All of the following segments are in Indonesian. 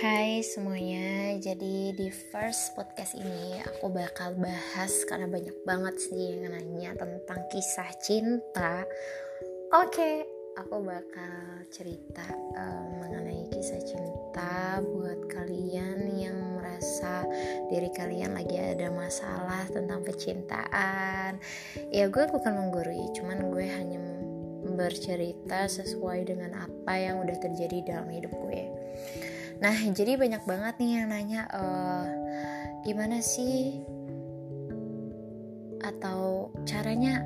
Hai semuanya, jadi di first podcast ini aku bakal bahas karena banyak banget sih yang nanya tentang kisah cinta. Oke, aku bakal cerita um, mengenai kisah cinta buat kalian yang merasa diri kalian lagi ada masalah tentang percintaan. Ya gue bukan menggurui, cuman gue hanya bercerita sesuai dengan apa yang udah terjadi dalam hidup gue Nah, jadi banyak banget nih yang nanya uh, gimana sih atau caranya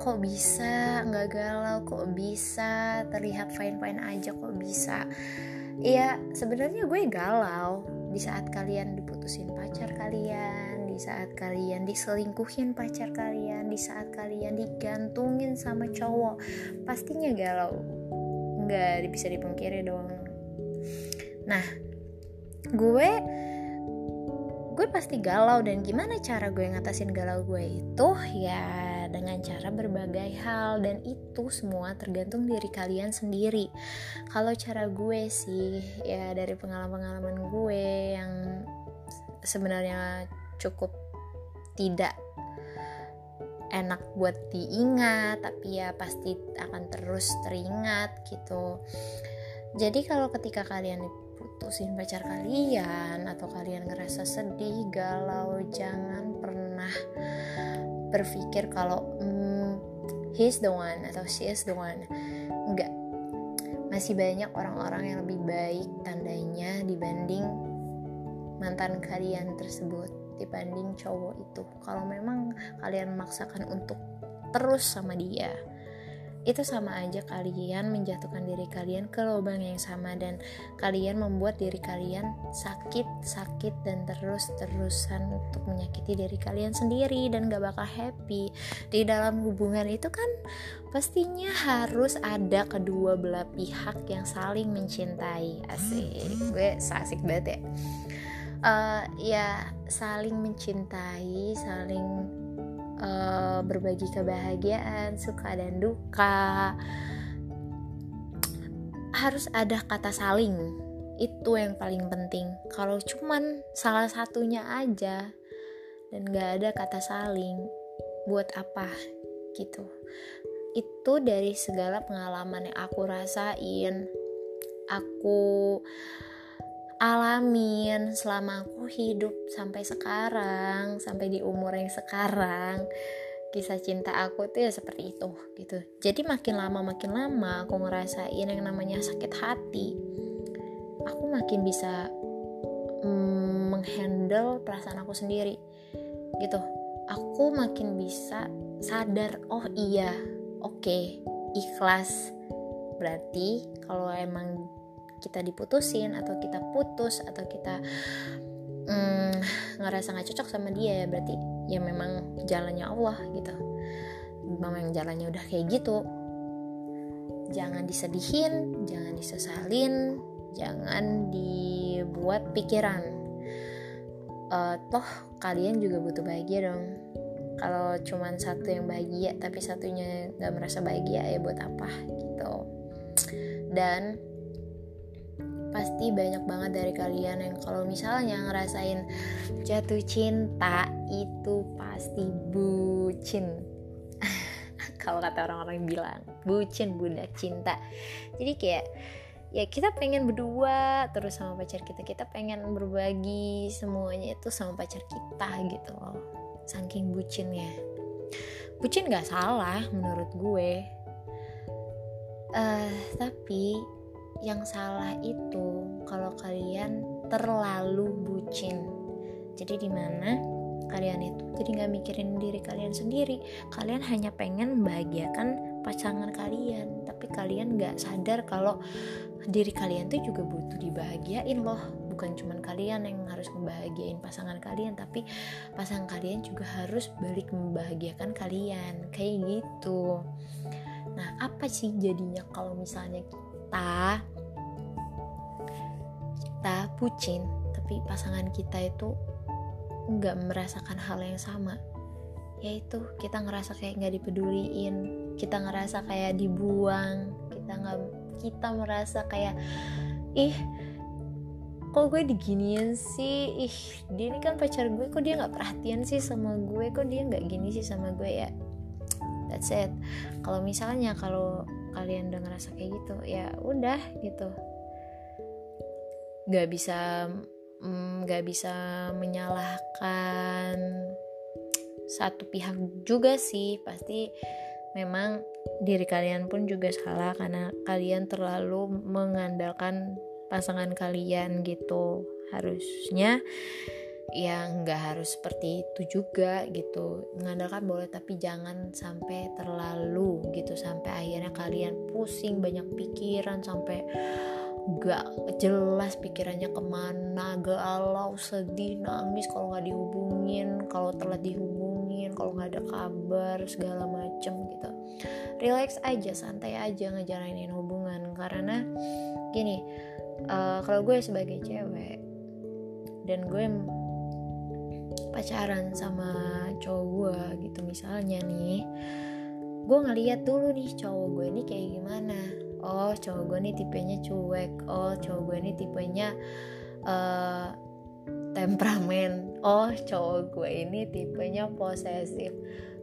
kok bisa nggak galau kok bisa terlihat fine fine aja kok bisa? Iya sebenarnya gue galau di saat kalian diputusin pacar kalian di saat kalian diselingkuhin pacar kalian di saat kalian digantungin sama cowok. Pastinya galau. Nggak bisa dipungkiri dong Nah, gue gue pasti galau dan gimana cara gue ngatasin galau gue itu? Ya dengan cara berbagai hal dan itu semua tergantung diri kalian sendiri. Kalau cara gue sih ya dari pengalaman-pengalaman gue yang sebenarnya cukup tidak enak buat diingat tapi ya pasti akan terus teringat gitu jadi kalau ketika kalian putusin pacar kalian atau kalian ngerasa sedih, galau, jangan pernah berpikir kalau mm, he's the one atau she is the one. Enggak. Masih banyak orang-orang yang lebih baik tandanya dibanding mantan kalian tersebut dibanding cowok itu. Kalau memang kalian memaksakan untuk terus sama dia, itu sama aja kalian menjatuhkan diri kalian ke lubang yang sama dan kalian membuat diri kalian sakit-sakit dan terus-terusan untuk menyakiti diri kalian sendiri dan gak bakal happy. Di dalam hubungan itu kan pastinya harus ada kedua belah pihak yang saling mencintai. Asik. Gue asik banget ya. Uh, ya saling mencintai saling uh, berbagi kebahagiaan, suka dan duka. Harus ada kata saling. Itu yang paling penting. Kalau cuman salah satunya aja dan gak ada kata saling, buat apa gitu. Itu dari segala pengalaman yang aku rasain. Aku alamin selama aku hidup sampai sekarang sampai di umur yang sekarang. Kisah cinta aku tuh ya seperti itu gitu. Jadi makin lama makin lama aku ngerasain yang namanya sakit hati aku makin bisa mm, menghandle perasaan aku sendiri gitu. Aku makin bisa sadar oh iya oke okay, ikhlas. Berarti kalau emang kita diputusin atau kita putus atau kita mm, ngerasa nggak cocok sama dia ya berarti ya memang jalannya Allah gitu. Memang jalannya udah kayak gitu. Jangan disedihin jangan disesalin jangan dibuat pikiran. Uh, toh kalian juga butuh bahagia dong. Kalau cuman satu yang bahagia tapi satunya nggak merasa bahagia ya buat apa gitu. Dan pasti banyak banget dari kalian yang kalau misalnya ngerasain jatuh cinta itu pasti bucin. Kalau kata orang-orang bilang bucin bunda cinta. Jadi kayak ya kita pengen berdua terus sama pacar kita kita pengen berbagi semuanya itu sama pacar kita gitu loh saking bucinnya. Bucin gak salah menurut gue. Uh, tapi yang salah itu kalau kalian terlalu bucin. Jadi di mana kalian itu jadi nggak mikirin diri kalian sendiri. Kalian hanya pengen membahagiakan pasangan kalian. Tapi kalian nggak sadar kalau diri kalian tuh juga butuh dibahagiain loh. Bukan cuman kalian yang harus membahagiain pasangan kalian tapi pasangan kalian juga harus balik membahagiakan kalian. Kayak gitu. Nah apa sih jadinya kalau misalnya kita kita pucin tapi pasangan kita itu nggak merasakan hal yang sama. Yaitu kita ngerasa kayak nggak dipeduliin kita ngerasa kayak dibuang kita nggak kita merasa kayak ih kok gue diginiin sih? Ih dia ini kan pacar gue kok dia nggak perhatian sih sama gue? Kok dia nggak gini sih sama gue? Ya that's it. Kalau misalnya kalau kalian udah ngerasa kayak gitu ya udah gitu. Nggak bisa mm, nggak mm, bisa menyalahkan satu pihak juga sih. Pasti memang diri kalian pun juga salah karena kalian terlalu mengandalkan pasangan kalian gitu. Harusnya ya nggak harus seperti itu juga gitu. Mengandalkan boleh tapi jangan sampai terlalu gitu. Sampai akhirnya kalian pusing banyak pikiran sampai gak jelas pikirannya ke mana galau sedih nangis kalau nggak dihubungin kalau telat dihubungin kalau nggak ada kabar segala macem gitu. Relax aja santai aja ngejalanin hubungan. Karena gini uh, kalau gue sebagai cewek dan gue pacaran sama cowok gue gitu misalnya nih gue ngeliat dulu nih cowok gue ini kayak gimana. Oh cowok gue nih tipenya cuek. Oh cowok gue ini tipenya uh, temperamen. Oh cowok gue ini tipenya posesif.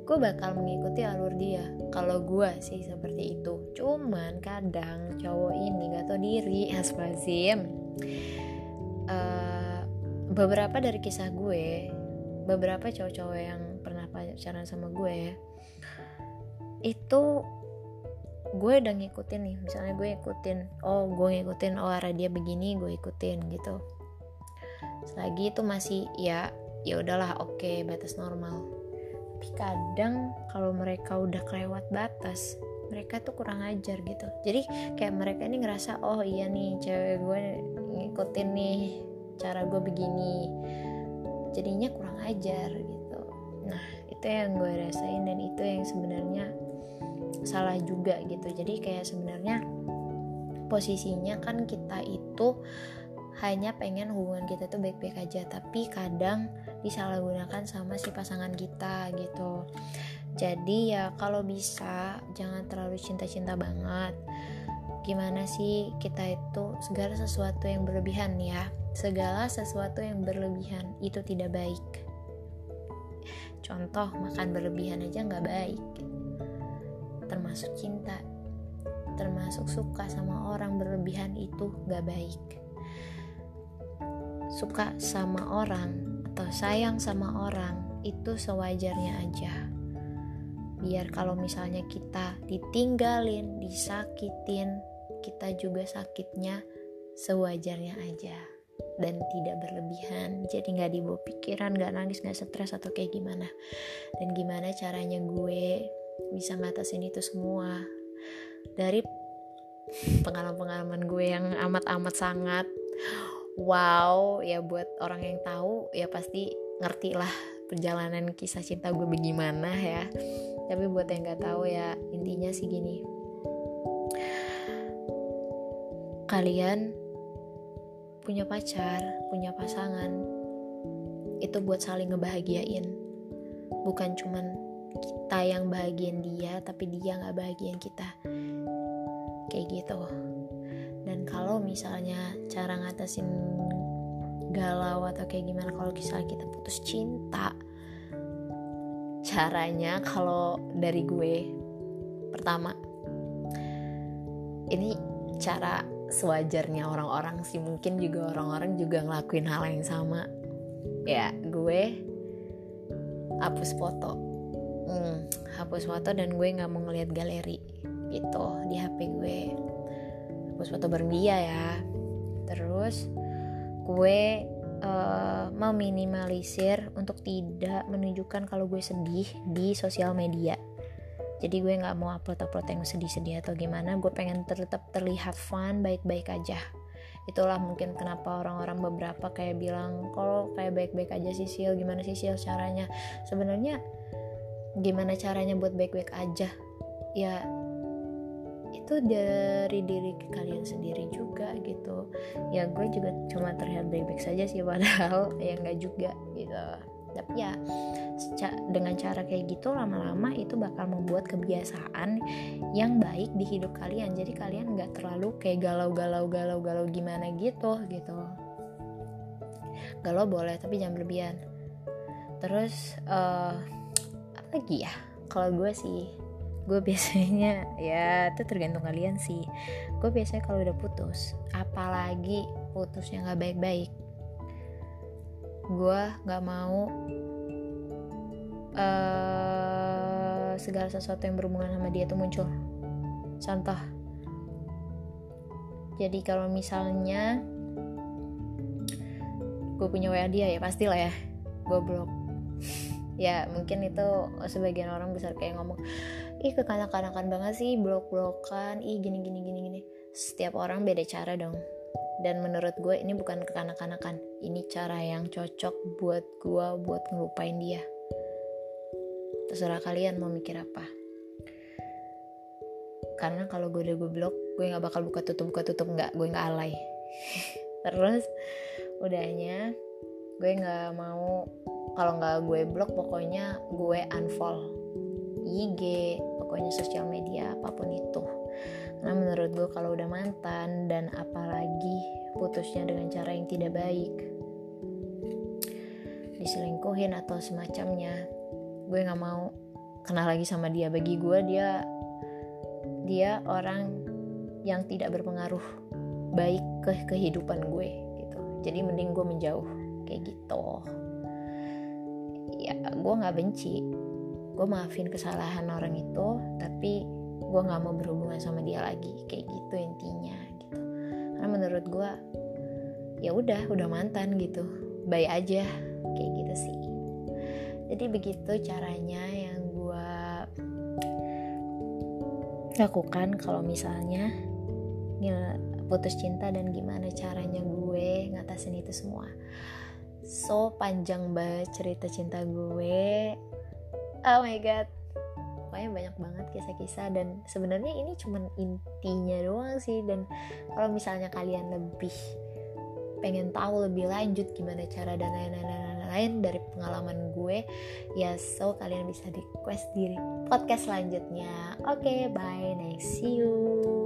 Gue bakal mengikuti alur dia. Kalau gue sih seperti itu. Cuman kadang cowok ini gak tau diri. Asfazim uh, beberapa dari kisah gue beberapa cowok-cowok yang pernah pacaran sama gue itu gue udah ngikutin nih. Misalnya gue ikutin oh gue ngikutin oh arah dia begini gue ikutin gitu. Selagi itu masih ya ya udahlah oke okay, batas normal. Tapi kadang kalau mereka udah kelewat batas mereka tuh kurang ajar gitu. Jadi kayak mereka ini ngerasa oh iya nih cewek gue ngikutin nih cara gue begini jadinya kurang ajar gitu. Nah itu yang gue rasain dan itu yang sebenarnya salah juga gitu. Jadi kayak sebenarnya posisinya kan kita itu hanya pengen hubungan kita tuh baik-baik aja tapi kadang disalahgunakan sama si pasangan kita gitu. Jadi ya kalau bisa jangan terlalu cinta-cinta banget. Gimana sih kita itu segala sesuatu yang berlebihan ya segala sesuatu yang berlebihan itu tidak baik. Contoh makan berlebihan aja nggak baik. Termasuk cinta. Termasuk suka sama orang berlebihan itu gak baik. Suka sama orang atau sayang sama orang itu sewajarnya aja. Biar kalau misalnya kita ditinggalin disakitin kita juga sakitnya sewajarnya aja dan tidak berlebihan. Jadi nggak dibawa pikiran nggak nangis nggak stres atau kayak gimana. Dan gimana caranya gue bisa ngatasin itu semua? Dari pengalaman-pengalaman gue yang amat-amat sangat wow ya buat orang yang tahu ya pasti ngerti lah perjalanan kisah cinta gue bagaimana ya. Tapi buat yang nggak tahu ya intinya sih gini. Kalian punya pacar punya pasangan itu buat saling ngebahagiain. Bukan cuman kita yang bahagian dia tapi dia nggak bahagian kita. Kayak gitu. Dan kalau misalnya cara ngatasin galau atau kayak gimana kalau misalnya kita putus cinta caranya kalau dari gue pertama ini cara sewajarnya orang-orang sih. Mungkin juga orang-orang juga ngelakuin hal yang sama. Ya gue hapus foto. Hmm, hapus foto dan gue nggak mau ngeliat galeri gitu di HP gue. Hapus foto bareng dia ya. Terus gue uh, meminimalisir untuk tidak menunjukkan kalau gue sedih di sosial media jadi gue nggak mau upload-upload yang sedih-sedih atau gimana. Gue pengen tetap terlihat fun baik-baik aja. Itulah mungkin kenapa orang-orang beberapa kayak bilang kalau kayak baik-baik aja sih Sil. Gimana sih Sil caranya? Sebenarnya gimana caranya buat baik-baik aja? Ya itu dari diri kalian sendiri juga gitu. Ya gue juga cuma terlihat baik-baik saja sih padahal ya nggak juga gitu tapi ya dengan cara kayak gitu lama-lama itu bakal membuat kebiasaan yang baik di hidup kalian. Jadi kalian nggak terlalu kayak galau-galau galau-galau gimana gitu gitu. Galau boleh tapi jangan berlebihan. Terus uh, apa lagi ya? Kalau gue sih gue biasanya ya itu tergantung kalian sih. Gue biasanya kalau udah putus apalagi putusnya nggak baik-baik gue nggak mau uh, segala sesuatu yang berhubungan sama dia tuh muncul. Contoh. Jadi kalau misalnya gue punya WA dia ya pastilah ya gue blok ya mungkin itu sebagian orang besar kayak ngomong ih kekanak-kanakan banget sih blok-blokan ih gini gini gini gini. Setiap orang beda cara dong dan menurut gue ini bukan kekanak-kanakan. Ini cara yang cocok buat gue buat ngelupain dia. Terserah kalian mau mikir apa. Karena kalau gue udah gue blok gue nggak bakal buka tutup buka tutup. Nggak gue nggak alay. Terus udahnya gue nggak mau kalau nggak gue blok pokoknya gue unfollow IG pokoknya sosial media apa pun itu karena menurut gue kalau udah mantan dan apalagi putusnya dengan cara yang tidak baik diselingkuhin atau semacamnya gue nggak mau kenal lagi sama dia. Bagi gue dia dia orang yang tidak berpengaruh baik ke kehidupan gue gitu. Jadi mending gue menjauh kayak gitu. Ya gue nggak benci. Gue maafin kesalahan orang itu tapi gue nggak mau berhubungan sama dia lagi. Kayak gitu intinya gitu. Karena menurut gue ya udah udah mantan gitu. Baik aja kayak gitu sih. Jadi begitu caranya yang gue lakukan kalau misalnya putus cinta dan gimana caranya gue ngatasin itu semua. So panjang banget cerita cinta gue. Oh my god pokoknya banyak banget kisah-kisah. Dan sebenarnya ini cuman intinya doang sih. Dan kalau misalnya kalian lebih pengen tahu lebih lanjut gimana cara dan lain-lain lain dari pengalaman gue ya so kalian bisa request di podcast selanjutnya. Oke okay, bye. Next see you